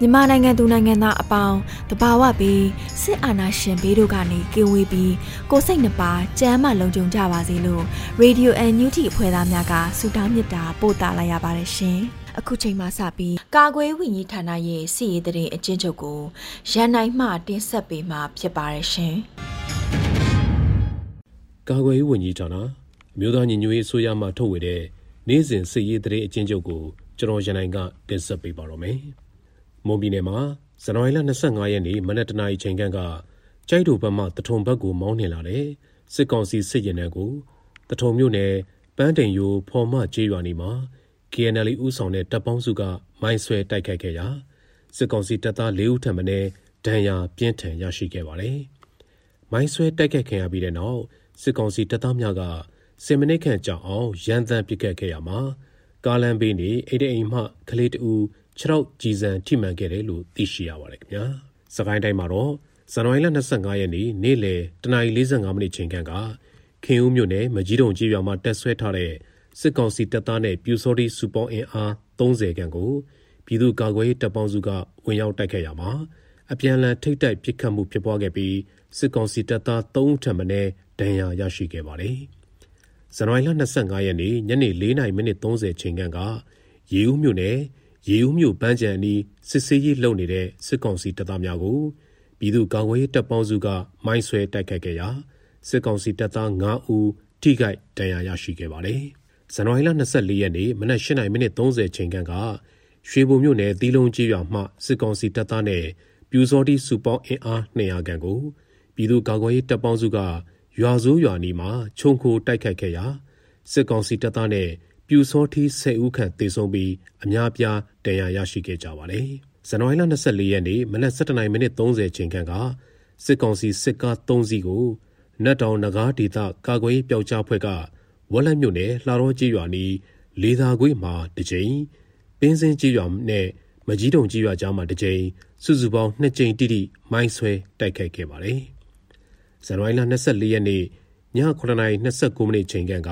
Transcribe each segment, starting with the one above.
မြန်မာနိုင်ငံသူနိုင်ငံသားအပေါင်းတဘာဝပြီးစစ်အာဏာရှင်ဘေးတို့ကနေကင်းဝေးပြီးကိုစိတ်နှပါကြမ်းမှလုံခြုံကြပါစေလို့ Radio NUG အဖွဲ့သားများကဆုတောင်းမေတ္တာပို့သလာရပါတယ်ရှင်။အခုချိန်မှစပြီးကာကွယ်ဝင်ကြီးဌာနရဲ့စီရေးတရင်အချင်းချုပ်ကိုရန်နိုင်မှတင်ဆက်ပေးမှာဖြစ်ပါတယ်ရှင်။ကာကွယ်ရေးဝန်ကြီးဌာနအမျိုးသားညီညွတ်ရေးအစိုးရမှထုတ်ဝေတဲ့နေ့စဉ်စီရေးတရင်အချင်းချုပ်ကို ကျွန်တော်ရန်နိုင်ကတင်ဆက်ပေးပါတော့မယ်။မွန်ပြည်နယ်မှာဇန်နဝါရီလ25ရက်နေ့မနက်တနာရီချိန်ခန့်ကကျိုက်တို့ဘက်မှတထုံဘက်ကိုမောင်းနှင်လာတဲ့စစ်ကောင်စီစစ်ရင်တန်းကိုတထုံမြို့နယ်ပန်းတိန်ယိုဖော်မကျေးရွာနီမှာ KNL ဦးဆောင်တဲ့တပ်ပေါင်းစုကမိုင်းဆွဲတိုက်ခိုက်ခဲ့ရာစစ်ကောင်စီတပ်သား၄ဦးထံမှနဲ့ဒဏ်ရာပြင်းထန်ရရှိခဲ့ပါတယ်။မိုင်းဆွဲတိုက်ခိုက်ခံရပြီးတဲ့နောက်စစ်ကောင်စီတပ်သားများက10မိနစ်ခန့်ကြာအောင်ရန်တမ်းပစ်ခတ်ခဲ့ရမှာ ကားလမ်းဘေးနေအိတ်အိမ်မှကလေးတူခြေထောက်ကြည်စံထိမှန်ခဲ့တယ်လို့သိရှိရပါတယ်ခင်ဗျာ။စကိုင်းတိုင်းမှာတော့ဇန်နဝါရီလ25ရက်နေ့နေ့လယ်တနာရီ45မိနစ်ချိန်ခန့်ကခင်ဦးမြို့နယ်မကြီးတုံကြီးရွာမှာတက်ဆွဲထားတဲ့စစ်ကောင်စီတပ်သားနဲ့ပြူစောတိစူပေါင်းအင်အား30ခန့်ကိုပြည်သူ့ကာကွယ်ရေးတပ်ပေါင်းစုကဝင်ရောက်တိုက်ခိုက်ရမှာအပြန်အလှန်ထိတ်တိုက်ပစ်ခတ်မှုဖြစ်ပွားခဲ့ပြီးစစ်ကောင်စီတပ်သား3ဦးထပ်မံဒဏ်ရာရရှိခဲ့ပါတယ်။ ဇန်နဝါရီလ25ရက်နေ့ညနေ4:30မိနစ်30ချိန်ခန့်ကရေဦးမြို့နယ်ရေဦးမြို့ပန်းချံအနီးစစ်ဆေးရေးလုပ်နေတဲ့စစ်ကောင်စီတပ်သားများကိုပြည်သူ့ကာကွယ်ရေးတပ်ပေါင်းစုကမိုင်းဆွဲတိုက်ခိုက်ခဲ့ရာစစ်ကောင်စီတပ်သား9ဦးထိခိုက်ဒဏ်ရာရရှိခဲ့ပါတယ်။ဇန်နဝါရီလ24ရက်နေ့မနက်8:30မိနစ်30ချိန်ခန့်ကရွှေဘုံမြို့နယ်သီးလုံးကြီးရွာမှစစ်ကောင်စီတပ်သားနဲ့ပြူစောတိစုပေါင်းအင်အား200ခန့်ကိုပြည်သူ့ကာကွယ်ရေးတပ်ပေါင်းစုက ရွာစိုးရွာနီမှာခြုံခိုတိုက်ခိုက်ခဲ့ရာစစ်ကောင်စီတပ်သားနဲ့ပြူစောထီး10ဦးခန့်သေဆုံးပြီးအများပြားဒဏ်ရာရရှိခဲ့ကြပါတယ်။ဇန်နဝါရီလ24ရက်နေ့မနက်7:30မိနစ်30ချိန်ခန့်ကစစ်ကောင်စီစစ်ကား3စီးကိုနတ်တောင်နဂါးဒေသကာကွယ်ရေးပျောက်ကြားဖွဲ့ကဝက်လက်မြို့နယ်လှတော်ကြီးရွာနီးလေသာခွေမှာတစ်ကြိမ်ပင်းစင်းကြီးရွာနဲ့မကြီးတုံကြီးရွာကြားမှာတစ်ကြိမ်စုစုပေါင်း2ကြိမ်တိတိမိုင်းဆွဲတိုက်ခိုက်ခဲ့ပါတယ်။ ဇန်နဝါရီလ24ရက်နေ့ည9:29မိနစ်ချိန်ခန့်က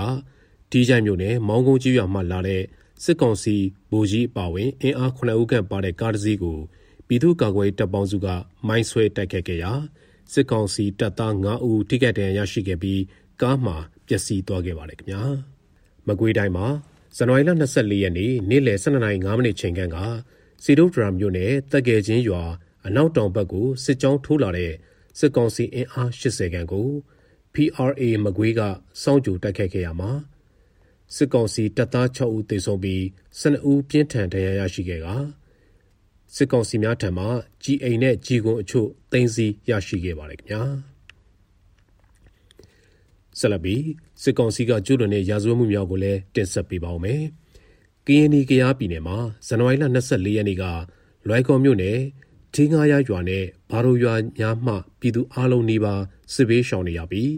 တီးချိုင်မြို့နယ်မောင်းကုန်းကြီးရွာမှလာတဲ့စစ်ကောင်စီဗိုလ်ကြီးအပါဝင်အင်အား9ဦးခန့်ပါတဲ့ကားတစ်စီးကိုပြည်သူ့ကာကွယ်တပ်ပေါင်းစုကမိုင်းဆွဲတိုက်ခတ်ခဲ့ရာစစ်ကောင်စီတပ်သား9ဦးထိခိုက်ဒဏ်ရာရရှိခဲ့ပြီးကားမှာပျက်စီးသွားခဲ့ပါတယ်ခင်ဗျာမကွေးတိုင်းမှာဇန်နဝါရီလ24ရက်နေ့နေ့လယ်12:05မိနစ်ချိန်ခန့်ကစီဒိုဒရမ်မြို့နယ်တက်ငယ်ချင်းရွာအနောက်တောင်ဘက်ကိုစစ်ကြောင်းထိုးလာတဲ့ စစ်ကောင်စီအင်အား80ခန့်ကို PRA မကွေးကစောင့်ကြိုတိုက်ခိုက်ခဲ့ရမှာစစ်ကောင်စီတပ်သား6ဦးသေဆုံးပြီး12ဦးပြင်းထန်ဒဏ်ရာရရှိခဲ့ကစစ်ကောင်စီများထံမှကြီးအိမ်နဲ့ကြီးကွန်အချို့တင်စီရရှိခဲ့ပါတယ်ခင်ဗျာဆလဘီစစ်ကောင်စီကကျူးလွန်တဲ့ရာဇဝတ်မှုများကိုလည်းတင်ဆက်ပေးပါောင်းမယ်။ကရင်နီကရားပြည်နယ်မှာဇန်နဝါရီလ24ရက်နေ့ကလွိုင်ကော်မြို့နယ် ထင်းငါးရရွာနဲ့ဘာရိုရွာများမှ ပြည်သူအလုံးနီးပါးစစ်ဘေးရှောင်နေရပြီး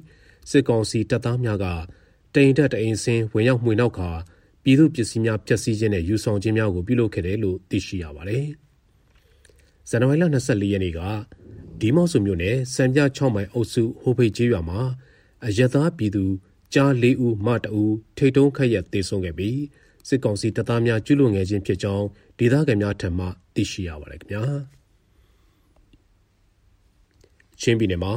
စစ်ကောင်စီတပ်သားများကတိန်တက်တအိမ်စင်းဝင်ရောက်မှွေနောက်ခါပြည်သူပစ္စည်းများဖျက်ဆီးခြင်းနဲ့ယူဆောင်ခြင်းများကိုပြုလုပ်ခဲ့တယ်လို့သိရှိရပါတယ်။ဇန်နဝါရီလ24ရက်နေ့ကဒီမော့ဆိုမြို့နယ်စံပြ6မိုင်အုပ်စုဟိုဖိတ်ကျေးရွာမှာအရသာပြည်သူကြား၄ဦးမတအူထိတ်တုံးခက်ရက်တေဆုံးခဲ့ပြီးစစ်ကောင်စီတပ်သားများကျူးလွန်ငယ်ခြင်းဖြစ်ကြောင်းဒေသခံများထံမှသိရှိရပါတယ်ခင်ဗျာ ချင်းပြည်နယ်မှာ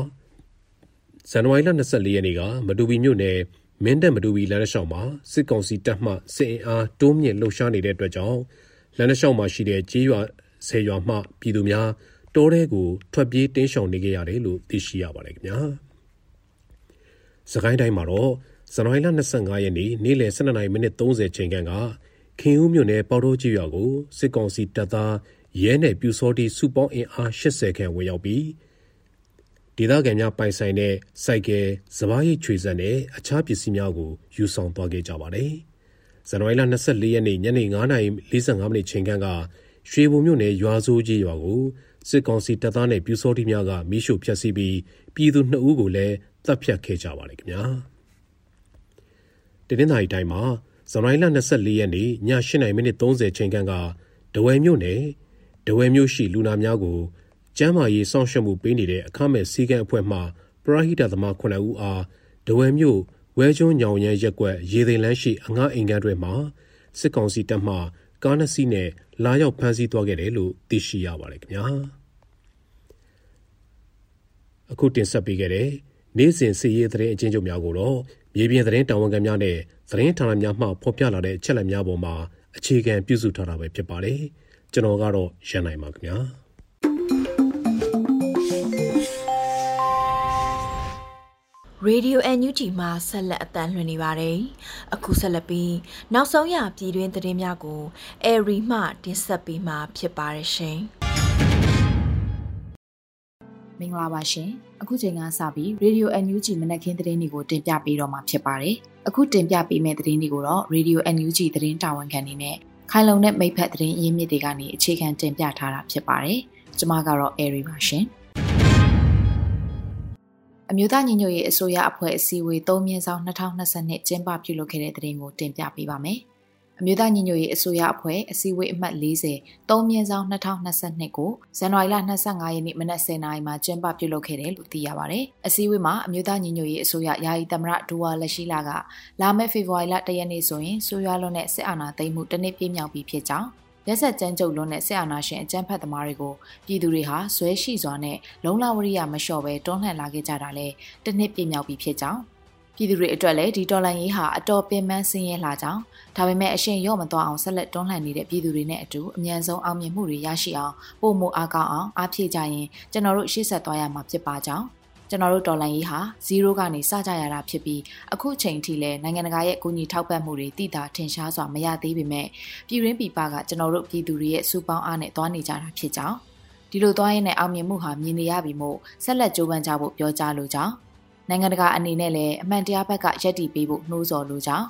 ဇန်နဝါရီလ24ရက်နေ့ကမတူပီမြို့နယ်မင်းတပ်မတူဘီလမ်းလျှောက်မှာစစ်ကောင်စီတပ်မှစစ်အင်အားတိုးမြင့်လှုပ်ရှားနေတဲ့အတွက်ကြောင့်လမ်းလျှောက်မှာရှိတဲ့ကြေးရွာဆယ်ရွာမှပြည်သူများတောထဲကိုထွက်ပြေးတင်းရှောင်နေကြရတယ်လို့သိရှိရပါတယ်ခင်ဗျာ။စကိုင်းတိုင်းမှာတော့ဇန်နဝါရီလ25ရက်နေ့နေ့လယ်12:30မိနစ်30ချိန်ခန့်ကခင်ဦးမြို့နယ်ပေါတော့ကြီးရွာကိုစစ်ကောင်စီတပ်သားရဲနဲ့ပြူစောတိစုပေါင်းအင်အား80ခန့်ဝင်ရောက်ပြီး ဒေသခံများပိုင်ဆိုင်တဲ့စိုက်ကယ်၊စပားရိတ်ချွေစက်နဲ့အခြားပစ္စည်းများကိုယူဆောင်သွားခဲ့ကြပါတယ်။ဇန်နဝါရီလ24ရက်နေ့ညနေ9:45မိနစ်ချိန်ခန့်ကရွှေဘုံမြို့နယ်ရွာစိုးကြီးရွာကိုစစ်ကောင်စီတပ်သားနဲ့ပြူစောတိများကမိရှို့ဖျက်ဆီးပြီးပြည်သူ2ဦးကိုလည်းတပ်ဖြတ်ခဲ့ကြပါတယ်ခင်ဗျာ။တနင်္သာရီတိုင်းမှာဇန်နဝါရီလ24ရက်နေ့ည8:30မိနစ်30ချိန်ခန့်ကဒဝယ်မြို့နယ်ဒဝယ်မြို့ရှိလူနာများကို ကျမ်းမာရေးစောင့်ရှောက်မှုပေးနေတဲ့အခမဲ့စည်းကမ်းအဖွဲ့မှပရဟိတသမား9ဦးအားဒဝယ်မြို့ဝဲကျွန်းညောင်ရမ်းရက်ကွက်ရေသိမ်းလန်းရှိအငှားအိမ်ကန်းတွေမှာစစ်ကောင်စီတပ်မှကားနှစ်စီးနဲ့လာရောက်ဖမ်းဆီးသွားခဲ့တယ်လို့သိရှိရပါတယ်ခင်ဗျာအခုတင်ဆက်ပေးခဲ့တဲ့နေ့စဉ်စီရေးသတင်းအချင်းချုပ်များကိုတော့မြေပြင်သတင်းတာဝန်ခံများနဲ့သတင်းဌာနများမှဖော်ပြလာတဲ့အချက်အလက်များပေါ်မှာအခြေခံပြုစုထားတာပဲဖြစ်ပါတယ်ကျွန်တော်ကတော့ရန်နိုင်ပါခင်ဗျာ ရေဒီယို NUG မှာဆက်လက်အသံလွှင့်နေပါတယ်။အခုဆက်လက်ပြီးနောက်ဆုံးရပြည်တွင်းသတင်းများကိုအေရီမှတင်ဆက်ပေးမှာဖြစ်ပါတယ်ရှင်။မင်္ဂလာပါရှင်။အခုချိန်ကစပြီးရေဒီယို NUG မနက်ခင်းသတင်းတွေကိုတင်ပြပေးတော့မှာဖြစ်ပါတယ်။အခုတင်ပြပေးမယ့်သတင်းတွေကိုတော့ရေဒီယို NUG သတင်းတာဝန်ခံနေနဲ့ခိုင်လုံတဲ့မိဖက်သတင်းအရင်းမြစ်တွေကနေအခြေခံတင်ပြထားတာဖြစ်ပါတယ်။ကျွန်မကတော့အေရီပါရှင်။ အမျိုးသားညီညွတ်ရေးအစိုးရအဖွဲ့အစည်းအဝေး၃မြင်းဆောင်2022ကျင်းပပြုလုပ်ခဲ့တဲ့တဲ့ရင်ကိုတင်ပြပေးပါမယ်။အမျိုးသားညီညွတ်ရေးအစိုးရအဖွဲ့အစည်းအဝေးအမှတ်40၃မြင်းဆောင်2022ကိုဇန်နဝါရီလ25ရက်နေ့မနက်10:00နာရီမှာကျင်းပပြုလုပ်ခဲ့တယ်လို့သိရပါဗျ။အစည်းအဝေးမှာအမျိုးသားညီညွတ်ရေးအစိုးရယာယီသမရဒူဝါလက်ရှိလာကလာမယ့်ဖေဖော်ဝါရီလ1ရက်နေ့ဆိုရင်ဆိုရွာလွန်တဲ့စစ်အာဏာသိမ်းမှုတစ်နှစ်ပြည့်မြောက်ပြီဖြစ်ကြောင်း ရက်ဆက်ကြမ်းကြုတ်လွန်းတဲ့ဆရာနာရှင်အကြမ်းဖက်သမားတွေကိုပြည်သူတွေဟာဇွဲရှိစွာနဲ့လုံလဝရိယမလျှော့ပဲတွန်းလှန်လာခဲ့ကြတာလဲတစ်နှစ်ပြည့်မြောက်ပြီဖြစ်ကြောင်းပြည်သူတွေအတွက်လည်းဒီတော်လန်ရေးဟာအတော်ပင်ပန်းဆင်းရဲလာကြောင်းဒါပေမဲ့အရှင်ရော့မသွားအောင်ဆက်လက်တွန်းလှန်နေတဲ့ပြည်သူတွေနဲ့အတူအမြန်ဆုံးအောင်မြင်မှုတွေရရှိအောင်ပုံမအားကောင်းအောင်အားဖြည့်ကြရင်ကျွန်တော်တို့ရှေ့ဆက်သွားရမှာဖြစ်ပါကြောင်း ကျွန်တော်တို့ဒေါ်လာရေးဟာ0ကနေစကြရတာဖြစ်ပြီးအခုချိန်ထိလည်းနိုင်ငံတကာရဲ့ကူညီထောက်ပံ့မှုတွေတည်တာထင်ရှားစွာမရသေးပေမဲ့ပြည်ရင်းပြည်ပကကျွန်တော်တို့ပြည်သူတွေရဲ့စူပေါင်းအားနဲ့သွားနေကြတာဖြစ်ကြောင်းဒီလိုသွားရင်းနဲ့အောင်မြင်မှုဟာမြင်နေရပြီမို့ဆက်လက်ကြိုးပမ်းကြဖို့ပြောကြားလိုကြောင်းနိုင်ငံတကာအနေနဲ့လည်းအမှန်တရားဘက်ကယက်တည်ပေးဖို့နှိုးဆော်လိုကြောင်း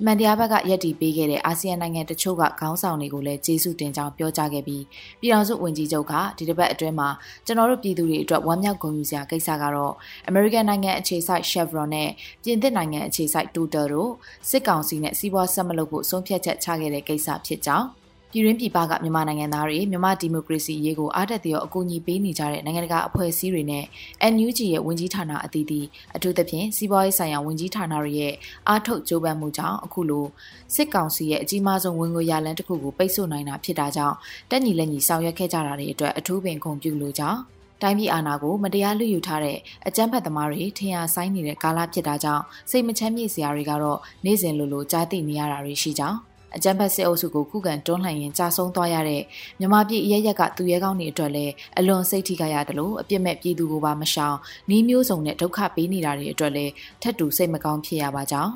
အမှန်တရားဘက်ကယက်တီပေးခဲ့တဲ့အာဆီယံနိုင်ငံတချို့ကခေါင်းဆောင်တွေကိုလည်းကျေးဇူးတင်ကြောင်းပြောကြားခဲ့ပြီးပြည်ထောင်စုဝန်ကြီးချုပ်ကဒီတစ်ပတ်အတွင်းမှာကျွန်တော်တို့ပြည်သူတွေအတွက်ဝမ်းမြောက်ဂုဏ်ယူစရာကိစ္စကတော့ American နိုင်ငံအခြေစိုက် Chevron နဲ့ပြင်သစ်နိုင်ငံအခြေစိုက် Total တို့စစ်ကောင်စီနဲ့စီးပွားဆက်မလုပ်ဖို့ဆုံးဖြတ်ချက်ချခဲ့တဲ့ကိစ္စဖြစ်ကြောင်း ပြည်ရင်းပြည်ပကမြန်မာနိုင်ငံသားတွေမြန်မာဒီမိုကရေစီရေးကိုအားတက်သရောအကူအညီပေးနေကြတဲ့နိုင်ငံတကာအဖွဲ့အစည်းတွေနဲ့ NUG ရဲ့ဝန်ကြီးဌာနအသီးသီးအထူးသဖြင့်စီးပွားရေးဆိုင်ရာဝန်ကြီးဌာနတွေရဲ့အားထုတ်ကြိုးပမ်းမှုကြောင့်အခုလိုစစ်ကောင်စီရဲ့အကြီးမားဆုံးဝင်ငွေရလန်းတစ်ခုကိုပိတ်ဆို့နိုင်တာဖြစ်တာကြောင့်တက်ညီလက်ညီဆောင်ရွက်ခဲ့ကြတာတွေအတွက်အထူးပင်ဂုဏ်ပြုလိုကြောင်းတိုင်းပြည်အာဏာကိုမတရားလူယူထားတဲ့အကြမ်းဖက်သမားတွေထင်ရဆိုင်နေတဲ့ကာလဖြစ်တာကြောင့်စိတ်မချမ်းမြေ့စရာတွေကတော့နေ့စဉ်လိုလိုကြားသိနေရတာတွေရှိကြောင်း အကြမ်းဖက်စစ်အုပ်စုကိုခုခံတွန်းလှန်ရင်ကြာဆုံးသွားရတဲ့မြမပြည်အရရက်ကသူရဲကောင်းတွေအတွက်လည်းအလွန်စိတ်ထိခိုက်ရတယ်လို့အပြစ်မဲ့ပြည်သူကိုပါမရှောင်နှီးမျိုးစုံနဲ့ဒုက္ခပေးနေတာတွေအတွက်လည်းထက်တူစိတ်မကောင်းဖြစ်ရပါကြောင်း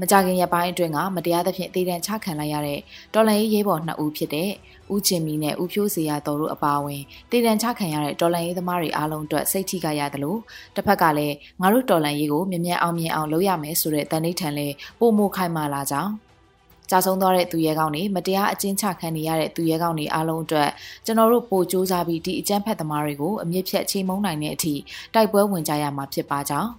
မကြခင်ရပိုင်းအတွင်းကမတရားသဖြင့်တည်တံ့ချခံလိုက်ရတဲ့တော်လန်ရေးရေးပေါ်နှစ်ဦးဖြစ်တဲ့ဦးချင်းမီနဲ့ဦးဖြိုးစီရတော်တို့အပါအဝင်တည်တံ့ချခံရတဲ့တော်လန်ရေးသမားတွေအားလုံးအတွက်စိတ်ထိခိုက်ရတယ်လို့တစ်ဖက်ကလည်းငါတို့တော်လန်ရေးကိုမြ мян အောင်မြင်အောင်လုပ်ရမယ်ဆိုတဲ့တန်ဋိဌာန်လေးပုံမခိုင်မာလာကြောင်း ကြာဆုံးသွားတဲ့သူရဲကောင်းတွေမတရားအကျဉ်းချခံနေရတဲ့သူရဲကောင်းတွေအားလုံးအတွက်ကျွန်တော်တို့ပို့စူးစမ်းပြီးဒီအကြမ်းဖက်သမားတွေကိုအမြင့်ဖြတ်ချိန်မုံနိုင်တဲ့အထိတိုက်ပွဲဝင်ကြရမှာဖြစ်ပါကြောင်း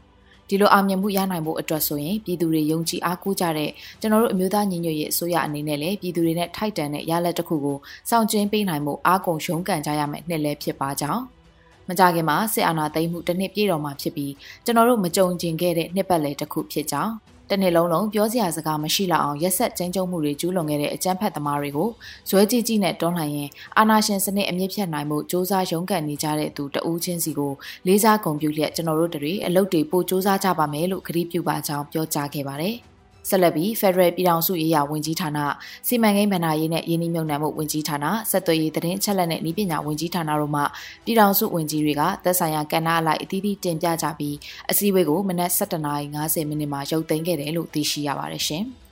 ဒီလိုအောင်မြင်မှုရနိုင်ဖို့အတွက်ဆိုရင်ပြည်သူတွေယုံကြည်အားကိုးကြတဲ့ကျွန်တော်တို့အမျိုးသားညီညွတ်ရေးအစိုးရအနေနဲ့လည်းပြည်သူတွေနဲ့ထိုက်တန်တဲ့ရလက်တစ်ခုကိုစောင့်ကျဉ်ပေးနိုင်မှုအားကုန်ရုန်းကန်ကြရမယ်နှစ်လဲဖြစ်ပါကြောင်းမကြခင်မှာစစ်အာဏာသိမ်းမှုတစ်နှစ်ပြည့်တော်မှာဖြစ်ပြီးကျွန်တော်တို့မကြုံကျင်ခဲ့တဲ့နှစ်ပတ်လည်တစ်ခုဖြစ်ကြောင်း တနေ့လုံးလုံးပြောစရာစကားမရှိလောက်အောင်ရက်ဆက်ကျဉ်းကျုံမှုတွေကျူးလွန်ခဲ့တဲ့အကြမ်းဖက်သမားတွေကိုဇွဲကြီးကြီးနဲ့တွန်းလှန်ရင်အာနာရှင်စနစ်အမြင့်ဖြတ်နိုင်မှုစ조사ရုန်းကန်နေကြတဲ့သူတဦးချင်းစီကိုလေးစားဂုဏ်ပြုလျက်ကျွန်တော်တို့တွေအလုပ်တွေပို့စ조사ကြပါမယ်လို့ကတိပြုပါကြောင်းပြောကြားခဲ့ပါတယ်။ ဆက်လက်ပြီး Federal ပြည်ထောင်စုရေးရာဝန်ကြီးဌာနစီမံကိန်းဗဏ္ဍာရေးနဲ့ရင်းနှီးမြှုပ်နှံမှုဝန်ကြီးဌာနဆက်သွယ်ရေးသတင်းချက်လက်နဲ့ဤပညာဝန်ကြီးဌာနတို့မှပြည်ထောင်စုဝန်ကြီးတွေကသက်ဆိုင်ရာကဏ္ဍအလိုက်အသီးသီးတင်ပြကြပြီးအစည်းအဝေးကိုမနက်7:50မိနစ်မှာရုပ်သိမ်းခဲ့တယ်လို့သိရှိရပါတယ်ရှင်။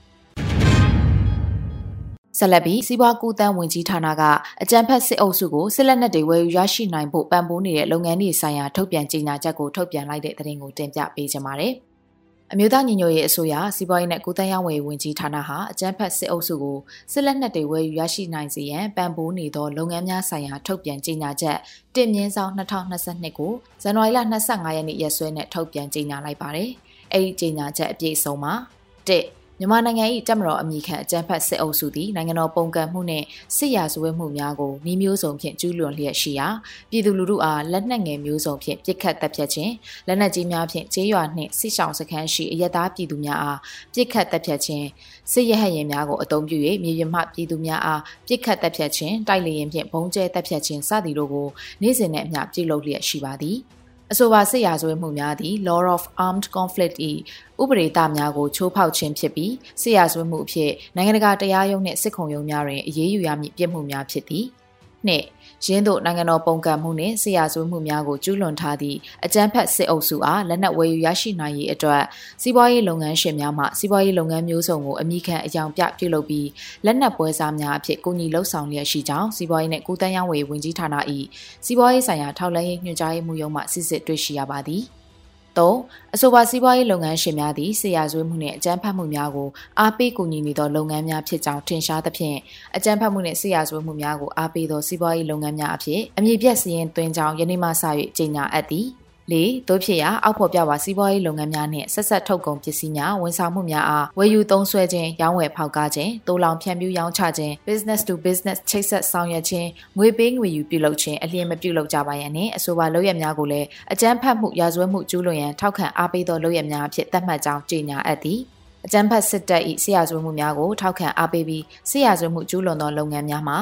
ဆက်လက်ပြီးစီးပွားကူးတန်းဝင်ကြီးဌာနကအကြံဖက်စစ်အုပ်စုကိုစစ်လက်နက်တွေဝယ်ယူရရှိနိုင်ဖို့ပံ့ပိုးနေတဲ့လုပ်ငန်းတွေဆိုင်ရာထုတ်ပြန်ကြေညာချက်ကိုထုတ်ပြန်လိုက်တဲ့သတင်းကိုတင်ပြပေးချင်ပါတယ်။ အမျိုးသားညီညွတ်ရေးအစိုးရစီးပွားရေးနဲ့ကုသရေးဝန်ဝင်ကြီးဌာနဟာအကြမ်းဖက်စစ်အုပ်စုကိုစစ်လက်နက်တွေဝယ်ယူရရှိနိုင်စေရန်ပံ့ပိုးနေသောလုပ်ငန်းများဆိုင်ရာထုတ်ပြန်ကြေညာချက်တင်မြင့်ဆောင်2022ကိုဇန်နဝါရီလ25ရက်နေ့ရက်စွဲနဲ့ထုတ်ပြန်ကြေညာလိုက်ပါတယ်။အဲဒီကြေညာချက်အပြည့်အစုံမှာ1 မြန်မာနိုင်ငံ၏တပ်မတော်အမိခံအကြမ်းဖက်စစ်အုပ်စုသည်နိုင်ငံတော်ပုံကန့်မှုနှင့်စစ်ရာဇဝတ်မှုများကိုနှီးမျိုးစုံဖြင့်ကျူးလွန်လျက်ရှိရာပြည်သူလူထုအားလက်နက်ငယ်မျိုးစုံဖြင့်ပစ်ခတ်တပ်ဖြတ်ခြင်းလက်နက်ကြီးများဖြင့်ကျေးရွာနှင့်စစ်ဆောင်စခန်းရှိအရတားပြည်သူများအားပစ်ခတ်တပ်ဖြတ်ခြင်းစစ်ရဟတ်ရင်များကိုအုံပြု၍မြေပြင်မှပြည်သူများအားပစ်ခတ်တပ်ဖြတ်ခြင်းတိုက်လေရင်ဖြင့်ဘုံကျဲတပ်ဖြတ်ခြင်းစသည်တို့ကိုနေ့စဉ်နဲ့အမျှပြုလုပ်လျက်ရှိပါသည်။အဆိုပါစစ်ရာဇဝတ်မှုများသည် Law of Armed Conflict ၏ ဥပဒေသားများကိုချိုးဖောက်ခြင်းဖြစ်ပြီးစစ်ရာဇဝတ်မှုအဖြစ်နိုင်ငံတကာတရားရုံးနှင့်စစ်ခုံရုံးများတွင်အရေးယူရမည့်ပြစ်မှုများဖြစ်သည်။နှင့်ရင်းတို့နိုင်ငံတော်ပုံကံမှုနှင့်ဆရာဆွေးမှုများကိုကျူးလွန်ထားသည့်အကြမ်းဖက်စစ်အုပ်စုအားလက်နက်ဝယ်ယူရရှိနိုင်ရေးအတွက်စီးပွားရေးလုပ်ငန်းရှင်များမှစီးပွားရေးလုပ်ငန်းမျိုးစုံကိုအမိခံအယောင်ပြပြုလုပ်ပြီးလက်နက်ပွဲစားများအဖြစ်ကိုညီလှုပ်ဆောင်လျက်ရှိကြောင်းစီးပွားရေးနှင့်ကုသရေးဝန်ကြီးဌာန၏စီးပွားရေးဆိုင်ရာထောက်လှမ်းရေးညွှန်ကြားရေးမှူးရုံးမှစစ်စစ်တွေ့ရှိရပါသည်။ ၃အဆိုပါစီးပွားရေးလုပ်ငန်းရှင်များသည်ဆရာဆွေးမှုနှင့်အကြမ်းဖက်မှုများကိုအားပေးကူညီနေသောလုပ်ငန်းများဖြစ်ကြောင်းထင်ရှားသဖြင့်အကြမ်းဖက်မှုနှင့်ဆရာဆွေးမှုများကိုအားပေးသောစီးပွားရေးလုပ်ငန်းများအဖြစ်အမည်ပြတ်စည်ရင်တွင်ကြောင်းယနေ့မှစ၍ကြေညာအပ်သည် ၄တို့ဖြစ်ရာအောက်ဖော်ပြပါစီးပွားရေးလုပ်ငန်းများနှင့်ဆက်ဆက်ထုတ်ကုန်ပစ္စည်းများဝန်ဆောင်မှုများအားဝယ်ယူသုံးစွဲခြင်းရောင်းဝယ်ဖောက်ကားခြင်းတိုးလောင်ဖြန့်ဖြူးရောင်းချခြင်း business to business ချိတ်ဆက်ဆောင်ရွက်ခြင်းငွေပေးငွေယူပြုလုပ်ခြင်းအလျင်မပြုလုပ်ကြပါရန်နှင့်အဆိုပါလုပ်ရများကိုလည်းအကြမ်းဖက်မှုရာဇဝတ်မှုကျူးလွန်ရန်ထောက်ခံအားပေးသောလုပ်ရများအဖြစ်သတ်မှတ်ကြောင်းကြေညာအပ်သည်အကြမ်းဖက်စစ်တပ်၏ဆရာဆွေးမှုများကိုထောက်ခံအားပေးပြီးဆရာဆွေးမှုကျူးလွန်သောလုပ်ငန်းများမှာ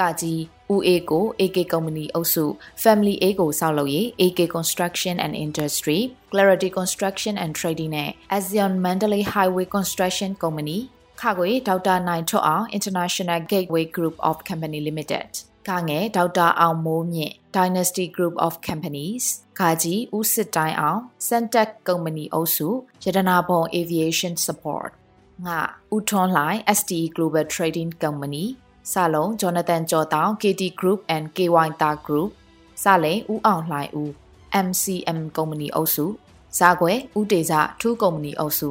ကကြီး UA ကို AK Company အုပ်စု Family A ကိုစောက်လုပ်ရေး AK Construction and Industry Clarity Construction and Trading နဲ့ ASEAN Mandalay Highway Construction Company ခါကိုဒေါက်တာနိုင်ထွတ်အောင် International Gateway Group of Company Limited ခါငယ်ဒေါက်တာအောင်မိုးမြင့် Dynasty Group of Companies ခါကြီးဦးစစ်တိုင်းအောင် Centec Company အုပ်စုရတနာဘုံ Aviation Support ငါဦးထွန်းလှိုင် STE Global Trading Company စလုံးဂျော်နသန်ကျော်တောင် KT Group and KY Ta Group စလိန်ဦးအောင်လှိုင်ဦး MCM ကုမ္ပဏီအုပ်စုဇာခွဲဦးတေဇထူးကုမ္ပဏီအုပ်စု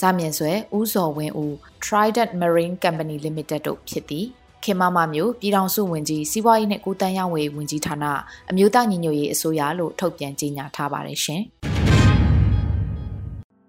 ဇာမြင့်ဆွဲဦးစော်ဝင်းဦး Trident Marine Company Limited တို့ဖြစ်သည်ခင်မမမျိုးပြည်ထောင်စုဝန်ကြီးစီးပွားရေးနဲ့ကိုတန်းရောင်းဝယ်ဝန်ကြီးဌာနအမျိုးသားညီညွတ်ရေးအစိုးရလို့ထုတ်ပြန်ကြေညာထားပါတယ်ရှင်။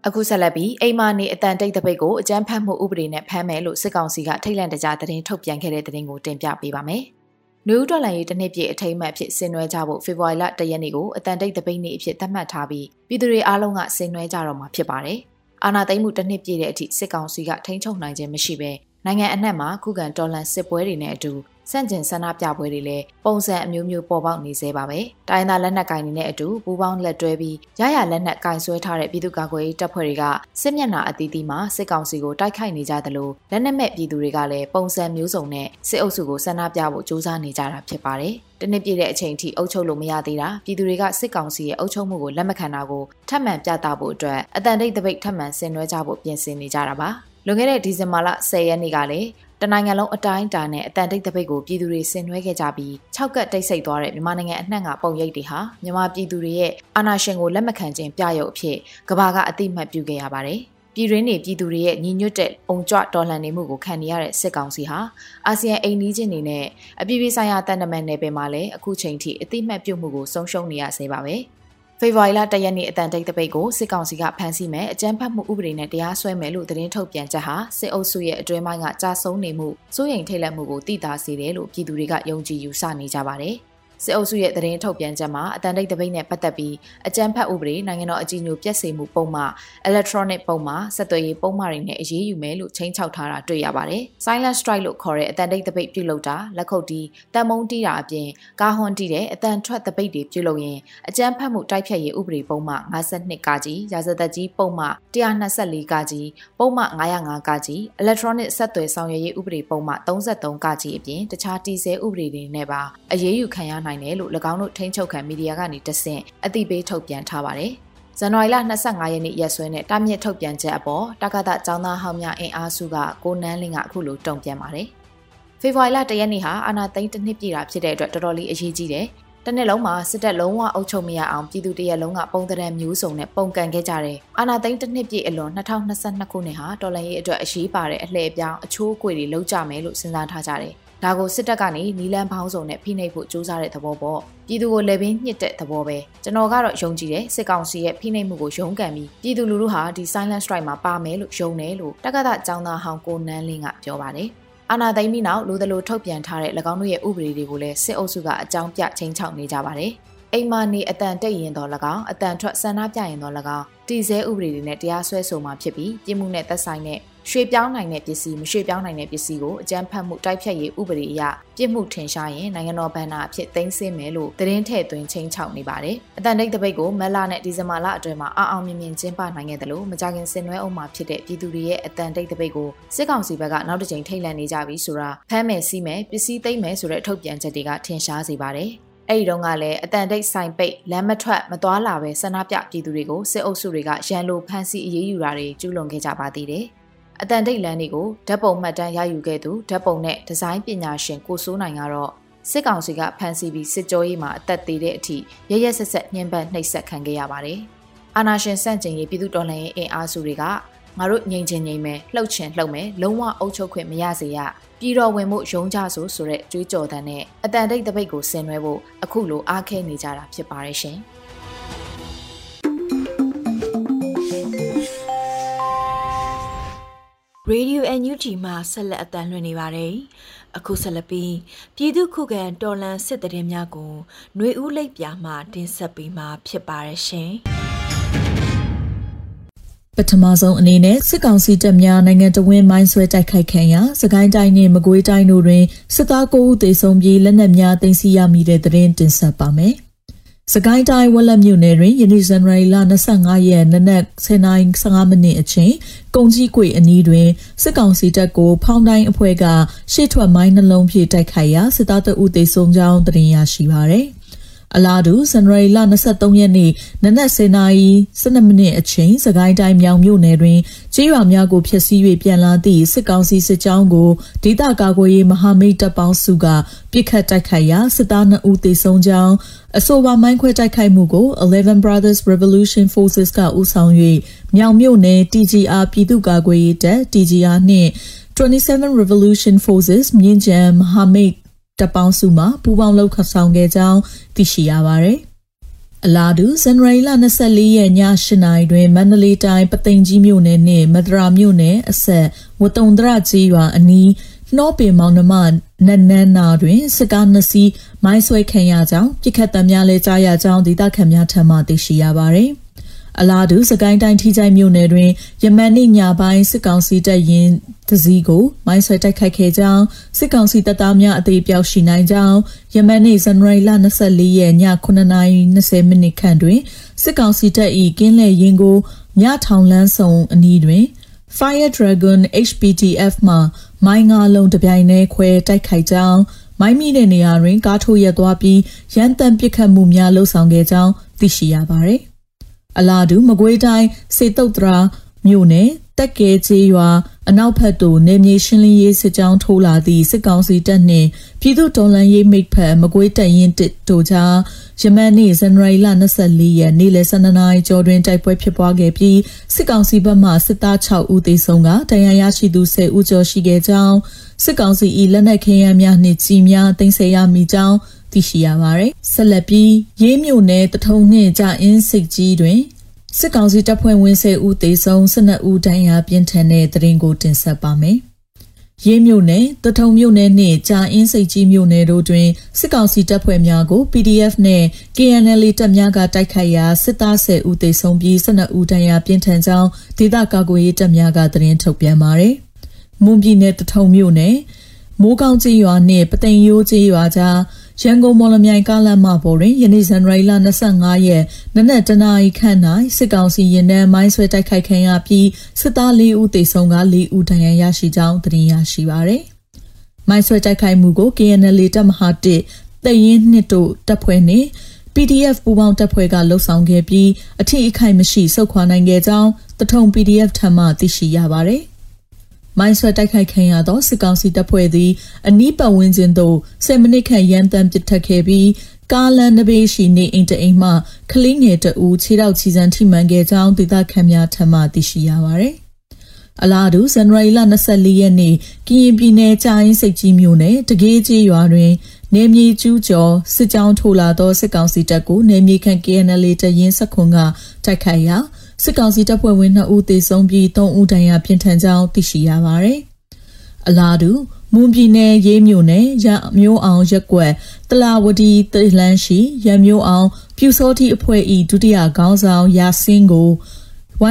အခုဆက်လက်ပြီးအိမ်မာနေအတန်တိတ်တပိတ်ကိုအကြမ်းဖက်မှုဥပဒေနဲ့ဖမ်းမယ်လို့စစ်ကောင်စီကထိတ်လန့်တကြားသတင်းထုတ်ပြန်ခဲ့တဲ့သတင်းကိုတင်ပြပေးပါမယ်။နယူးဒေါ်လာရေးတစ်နှစ်ပြည့်အထိမ်းအမှတ်ဖြစ်ဆင်နွှဲကြဖို့ဖေဖော်ဝါရီလ၁ရက်နေ့ကိုအတန်တိတ်တပိတ်နေ့အဖြစ်သတ်မှတ်ထားပြီးပြည်သူတွေအားလုံးကဆင်နွှဲကြတော့မှာဖြစ်ပါတယ်။အာဏာသိမ်းမှုတစ်နှစ်ပြည့်တဲ့အထိစစ်ကောင်စီကထိန်းချုပ်နိုင်ခြင်းမရှိဘဲနိုင်ငံအနှံ့မှာခုခံတော်လှန်စစ်ပွဲတွေနဲ့အတူ စန့်ကျင်ဆန္ဒပြပွဲတွေလည်းပုံစံအမျိုးမျိုးပေါ်ပေါက်နေသေးပါပဲ။တိုင်းသားလက်နက်ကင်တွေနဲ့အတူပူးပေါင်းလက်တွဲပြီးရရလက်နက်ကင်ဆွဲထားတဲ့ပြည်သူ့ကာကွယ်ရေးတပ်ဖွဲ့တွေကစစ်မျက်နှာအသီးသီးမှာစစ်ကောင်စီကိုတိုက်ခိုက်နေကြသလိုလက်နက်မဲ့ပြည်သူတွေကလည်းပုံစံမျိုးစုံနဲ့စစ်အုပ်စုကိုဆန္ဒပြဖို့ကြိုးစားနေကြတာဖြစ်ပါတယ်။တနစ်ပြည့်တဲ့အချိန်ထိအုပ်ချုပ်လို့မရသေးတာပြည်သူတွေကစစ်ကောင်စီရဲ့အုပ်ချုပ်မှုကိုလက်မခံတာကိုထပ်မံပြသဖို့အတွက်အတန်တိတ်တပိတ်ထပ်မံဆင်နွှဲကြဖို့ပြင်ဆင်နေကြတာပါလွန်ခဲ့တဲ့ဒီဇင်ဘာလ10ရက်နေ့ကလည်း တနိုင်ငံလုံးအတိုင်းအတာနဲ့အတန်တိတ်တပိတ်ကိုပြည်သူတွေဆင်နွှဲခဲ့ကြပြီး၆ကတ်တိတ်ဆိတ်သွားတဲ့မြန်မာနိုင်ငံအနှံ့ကပုံရိပ်တွေဟာမြန်မာပြည်သူတွေရဲ့အာဏာရှင်ကိုလက်မခံခြင်းပြရုပ်အဖြစ်ကဘာကအတိမတ်ပြုခဲ့ရပါတယ်။ပြည်တွင်းနေပြည်သူတွေရဲ့ညီညွတ်တဲ့အုံကြွတော်လှန်နေမှုကိုခံနေရတဲ့စစ်ကောင်စီဟာအာဆီယံအိမ်နီးချင်းတွေနဲ့အပြည်ပြည်ဆိုင်ရာတန်တမန်နယ်ပယ်မှာလည်းအခုချိန်ထိအတိမတ်ပြုမှုကိုဆုံးရှုံးနေရစေပါပဲ။ ဖေဖော်ဝါရီလ၁ရက်နေ့အတန်တိတ်တပိတ်ကိုစစ်ကောင်စီကဖမ်းဆီးမယ်အကြမ်းဖက်မှုဥပဒေနဲ့တရားစွဲမယ်လို့သတင်းထုတ်ပြန်ချက်ဟာစစ်အုပ်စုရဲ့အတွင်းပိုင်းကကြာဆုံးနေမှုစိုးရိမ်ထိတ်လန့်မှုကိုသိသာစေတယ်လို့ပြည်သူတွေကယုံကြည်ယူဆနေကြပါတယ်။ စစ်အုပ်စုရဲ့သတင်းထုတ်ပြန်ချက်မှာအတန်တိတ်တပိတ်နဲ့ပတ်သက်ပြီးအကြမ်းဖက်ဥပဒေနိုင်ငံတော်အကြီးအကျယ်ပြည့်စုံမှုပုံမှန် electronic ပုံမှန်ဆက်သွယ်ရေးပုံမှန်တွေနဲ့အရေးယူမယ်လို့ချိန်ချောက်ထားတာတွေ့ရပါတယ်။ silent strike လို့ခေါ်တဲ့အတန်တိတ်တပိတ်ပြုလုပ်တာလက်ခုပ်တီးတန်မုံတီးတာအပြင်ကာဟွန်တီးတဲ့အတန်ထွက်တပိတ်တွေပြုလုပ်ရင်အကြမ်းဖက်မှုတိုက်ဖြတ်ရေးဥပဒေပုံမှန်52ကကြီးရာဇသက်ကြီးပုံမှန်124ကကြီးပုံမှန်905ကကြီး electronic ဆက်သွယ်ဆောင်ရွက်ရေးဥပဒေပုံမှန်33ကကြီးအပြင်တခြားတည်ဆဲဥပဒေတွေနဲ့ပါအရေးယူခံရနိုင်တယ်လို့၎င်းတို့ထိန်းချုပ်ခံမီဒီယာကနေတဆင့်အသိပေးထုတ်ပြန်ထားပါတယ်။ဇန်နဝါရီလ25ရက်နေ့ရက်စွဲနဲ့တာမြင့်ထုတ်ပြန်ချက်အပေါ်တက္ကသကျောင်းသားဟောင်းများအင်အားစုကကိုနန်းလင်းကအခုလိုတုံ့ပြန်ပါတယ်။ဖေဖော်ဝါရီလ1ရက်နေ့ဟာအာနာသိန်းတစ်နှစ်ပြည့်တာဖြစ်တဲ့အတွက်တော်တော်လေးအရေးကြီးတယ်။တနေ့လုံးမှာစစ်တပ်လုံးဝအုပ်ချုပ်မရအောင်ပြည်သူတရက်လုံးကပုံတရံမျိုးစုံနဲ့ပုံကန်ခဲ့ကြတယ်။အာနာသိန်းတစ်နှစ်ပြည့်အလွန်2022ခုနှစ်ဟာတော်လှန်ရေးအတွက်အရေးပါတဲ့အလှည့်အပြောင်းအချိုးအကွေတွေလုံးကြမယ်လို့စဉ်းစားထားကြတယ် ဒါကိုစစ်တပ်ကနေနီလန်းပေါင်းစုံနဲ့ဖိနှိပ်ဖို့ကြိုးစားတဲ့သဘောပေါ့ပြည်သူကိုလည်းပင်ညှစ်တဲ့သဘောပဲကျွန်တော်ကတော့ယုံကြည်တယ်စစ်ကောင်စီရဲ့ဖိနှိပ်မှုကိုယုံကန်ပြီးပြည်သူလူထုဟာဒီ silent strike မှာပါမယ်လို့ယုံတယ်လို့တက္ကသကျောင်းသားဟောင်းကိုနန်းလင်းကပြောပါတယ်အာနာသိမ့်ပြီးနောက်လူသလိုထုတ်ပြန်ထားတဲ့၎င်းတို့ရဲ့ဥပဒေတွေကိုလည်းစစ်အုပ်စုကအကြောင်းပြချင်းချောက်နေကြပါတယ် အိမ်မာနေအတန်တိတ်ရင်တော့၎င်းအတန်ထွက်ဆန္ဒပြရင်တော့၎င်းတည်ဆဲဥပဒေတွေနဲ့တရားစွဲဆိုမှာဖြစ်ပြီးပြည်မှုနဲ့သက်ဆိုင်တဲ့ရွှေပြောင်းနိုင်တဲ့ပစ္စည်းမရွှေပြောင်းနိုင်တဲ့ပစ္စည်းကိုအကြမ်းဖက်မှုတိုက်ဖြတ်ရေးဥပဒေအရပြစ်မှုထင်ရှားရင်နိုင်ငံတော်ဗန္နာအဖြစ်သိမ်းဆည်းမယ်လို့သတင်းထည့်သွင်းချင်းချောက်နေပါတယ်။အတန်တိတ်တပိတ်ကိုမက်လာနဲ့ဒီဇင်ဘာလအတွင်းမှာအအောင်မြင်မြင်ကျင်းပနိုင်ခဲ့တယ်လို့မကြခင်ဆင်နွှဲအောင်မှာဖြစ်တဲ့ပြည်သူတွေရဲ့အတန်တိတ်တပိတ်ကိုစစ်ကောင်စီဘက်ကနောက်တစ်ကြိမ်ထိတ်လန့်နေကြပြီဆိုတာဖမ်းမယ်စီးမယ်ပစ္စည်းသိမ်းမယ်ဆိုတဲ့ထုတ်ပြန်ချက်တွေကထင်ရှားစေပါတယ်။ အဲ့ဒီတော့ကလည်းအတန်တိတ်ဆိုင်ပိတ်လမ်းမထွက်မသွားလာပဲဆန္ဒပြပြည်သူတွေကိုစစ်အုပ်စုတွေကရန်လိုဖမ်းဆီးအရေးယူတာတွေကျူးလွန်ခဲ့ကြပါသေးတယ်။အတန်တိတ်လန်းတွေကိုဓာတ်ပုံမှတ်တမ်းရယူခဲ့သူဓာတ်ပုံနဲ့ဒီဇိုင်းပညာရှင်ကိုစိုးနိုင်ကတော့စစ်ကောင်စီကဖမ်းဆီးပြီးစစ်ကြောရေးမှာအသက်သေးတဲ့အထိရရဆက်ဆက်ညှဉ်းပန်းနှိပ်စက်ခံခဲ့ရပါတယ်။အာနာရှင်စန့်ကျင်ရေးပြည်သူတော်လှန်ရေးအင်အားစုတွေက ငါတို့ငြိမ်ချင်ငြိမ်မယ်လှုပ်ချင်လှုပ်မယ်လုံးဝအုပ်ချုပ်ခွင့်မရစေရပြည်တော်ဝင်မှုရုံးကြဆိုဆိုတဲ့ကြွေးကြော်တဲ့နဲ့အတန်တိတ်တပိတ်ကိုဆင်နွှဲဖို့အခုလိုအားခဲနေကြတာဖြစ်ပါတယ်ရှင်။ Radio NUG မှာဆက်လက်အသံလွှင့်နေပါတယ်။အခုဆက်လက်ပြီးပြည်သူခုခံတော်လှန်စစ်တရင်များကိုຫນွေဦးလိပ်ပြာမှတင်ဆက်ပေးမှာဖြစ်ပါတယ်ရှင်။ ပထမဆုံးအနေနဲ့စစ်ကောင်စီတပ်များနိုင်ငံတော်ဝန်မိုင်းဆွဲတိုက်ခိုက်ခံရာစကိုင်းတိုင်းနှင့်မကွေးတိုင်းတို့တွင်စစ်သား9ဦးသေဆုံးပြီးလက်နက်များတင်စီရမိတဲ့တဲ့ရင်တင်ဆက်ပါမယ်။စကိုင်းတိုင်းဝက်လက်မြို့နယ်တွင်ယနေ့ဇန်နဝါရီလ25ရက်နနက်10:15မိနစ်အချိန်ကုံကြီးကွေအနီးတွင်စစ်ကောင်စီတပ်ကိုဖောင်းတိုင်းအဖွဲ့ကရှေ့ထွက်မိုင်းနှလုံးဖြင့်တိုက်ခိုက်ရာစစ်သားတအုပ်သေဆုံးကြောင်းသိရရှိပါသည်။ အလားတူဇန်နဝါရီလ23ရက်နေ့နနက်10:00နာရီ12မိနစ်အချိန်စကိုင်းတိုင်းမြောင်မြို့နယ်တွင်ကြေးရွာများကိုဖျက်ဆီး၍ပြန်လာသည့်စစ်ကောင်စီစစ်ကြောင်းကိုဒေသကာကွယ်ရေးမဟာမိတ်တပ်ပေါင်းစုကပြစ်ခတ်တိုက်ခိုက်ရာစစ်သား2ဦးသေဆုံးကြောင်းအဆိုပါမိုင်းခွဲတိုက်ခိုက်မှုကို11 Brothers Revolution Forces ကဦးဆောင်၍မြောင်မြို့နယ် TGR ပြည်သူ့ကာကွယ်ရေးတပ် TGR နှင့်27 Revolution Forces မြင်းကြံမဟာမိတ် တပ်ပေါင်းစုမှပူးပေါင်းလှုပ်ခဆောင်ခဲ့ကြောင်းသိရှိရပါတယ်။အလားတူဇန်နဝါရီလ24ရက်ည8နာရီတွင်မန္တလေးတိုင်းပသိမ်ကြီးမြို့နယ်နှင့်မဒရာမြို့နယ်အဆက်ဝတုံဒရကြီးရွာအနီးနှောပင်မောင်နှမနန်းနန်းနာတွင်စကားနှစ်စီးမိုင်းဆွဲခံရကြောင်းပြစ်ခတ်တံများလဲကြားရကြောင်းဒေသခံများထံမှသိရှိရပါသည်။ အလားတူစကိုင်းတိုင်းထိကြိုက်မြို့နယ်တွင်ယမန်နေ့ညပိုင်းစစ်ကောင်စီတပ်ရင်တစည်းကိုမိုင်းဆွဲတိုက်ခိုက်ခဲ့ကြောင်းစစ်ကောင်စီတပ်သားများအသေးပြောက်ရှိနိုင်ကြောင်းယမန်နေ့ဇန်နဝါရီလ24ရက်ည9:20မိနစ်ခန့်တွင်စစ်ကောင်စီတပ်၏ကင်းလဲရင်ကိုမြထောင်လန်းဆောင်အနီးတွင် Fire Dragon HPTF မှမိုင်းငါလုံးတပြိုင်တည်းခွဲတိုက်ခိုက်ကြောင်းမိုင်းမိတဲ့နေရာတွင်ကားထိုးရက်သွားပြီးရန်တမ်းပစ်ခတ်မှုများလှုပ်ဆောင်ခဲ့ကြောင်းသိရှိရပါသည် အလားတူမကွေးတိုင်းစေတုတ်တရာမြို့နယ်တက်ကဲကျေးရွာအနောက်ဘက်သို့နေမြေရှင်းလင်းရေးစစ်ကြောင်းထိုးလာသည့်စစ်ကောင်စီတပ်နှင့်ပြည်သူ့တော်လှန်ရေးမိတ်ဖက်မကွေးတပ်ရင်းတစ်တို့ကြားယမန်နေ့ဇန်နဝါရီလ24ရက်နေ့လယ်12နာရီကျော်တွင်တိုက်ပွဲဖြစ်ပွားခဲ့ပြီးစစ်ကောင်စီဘက်မှစစ်သား6ဦးသေဆုံးကတရားရရှိသူ10ဦးကျော်ရှိခဲ့ကြောင်းစစ်ကောင်စီ၏လက်နက်ခဲယမ်းများနှင့်ကြီးများတင်ဆက်ရမိကြောင်း သိရှိရပါတယ်။ဆက်လက်ပြီးရေးမြို့နယ်တထုံနှင့်ကြာအင်းစိတ်ကြီးတွင်စစ်ကောင်စီတပ်ဖွဲ့ဝင်10ဦးသေဆုံး12ဦးဒဏ်ရာပြင်းထန်တဲ့တရင်ကိုတင်ဆက်ပါမယ်ရေးမြို့နယ်တထုံမြို့နယ်နှင့်ကြာအင်းစိတ်ကြီးမြို့နယ်တို့တွင်စစ်ကောင်စီတပ်ဖွဲ့များကို PDF နှင့် KNL တပ်များကတိုက်ခိုက်ရာစစ်သား10ဦးသေဆုံးပြီး12ဦးဒဏ်ရာပြင်းထန်ကြောင်းဒေသကာကွယ်ရေးတပ်များကသတင်းထုတ်ပြန်ပါသည်။မွန်ပြည်နယ်တထုံမြို့နယ်မိုးကောင်းကြီးရွာနှင့်ပသိမ်ရိုးကြီးရွာကြား ရန်ကုန်မော်လမြိုင်ကားလမ်းမပေါ်တွင်ယနေ့ဇန်နဝါရီလ25ရက်နနက်တနာရီခန့်၌စစ်ကောင်စီရင်နှန်းမိုင်းဆွဲတိုက်ခိုက်ခံရပြီးစစ်သား၄ဦးသေဆုံးက၄ဦးဒဏ်ရာရရှိကြောင်းသတင်းရရှိပါသည်။မိုင်းဆွဲတိုက်ခိုက်မှုကို KNL တပ်မဟာ1တရင်နှစ်တို့တပ်ဖွဲ့နှင့် PDF ပူးပေါင်းတပ်ဖွဲ့ကလှုပ်ဆောင်ခဲ့ပြီးအထီးအခိုက်မရှိစုခွာနိုင်ခဲ့ကြောင်းတထုံ PDF ထံမှသိရှိရပါသည်။ မိုင်းဆွဲတိုက်ခိုက်ခံရသောစစ်ကောင်စီတပ်ဖွဲ့သည်အနီးပတ်ဝန်းကျင်သို့10မိနစ်ခန့်ရန်တမ်းပစ်ထက်ခဲ့ပြီးကားလန်နဘေးရှိနေအိမ်တအိမ်မှကလေးငယ်တဦးခြေထောက်ချီစံထိမှန်ခဲ့ကြောင်းဒေသခံများထံမှသိရှိရပါသည်။အလားတူဇန်နဝါရီလ24ရက်နေ့ကရင်ပြည်နယ်ကြာရင်စိတ်ကြီးမြို့နယ်တကေးကြီးရွာတွင်နေမြေကျူးကျော်စစ်ကြောင်းထိုးလာသောစစ်ကောင်စီတပ်ကိုနေမြေခန့် KNL တရင်စခွန်ကတိုက်ခိုက်ရာ စစ်ကောင်စီတပ်ဖွဲ့ဝင်2ဦးသေဆုံးပြီး3ဦးဒဏ်ရာပြင်းထန်ကြောင်းသိရှိရပါတယ်။အလားတူမွန်ပြည်နယ်ရေးမြို့နယ်ရမျိုးအောင်ရက်ကွက်တလာဝတီတလန်းရှိရမျိုးအောင်ပြူစောတိအဖွဲ့၏ဒုတိယခေါင်းဆောင်ရာစင်းကို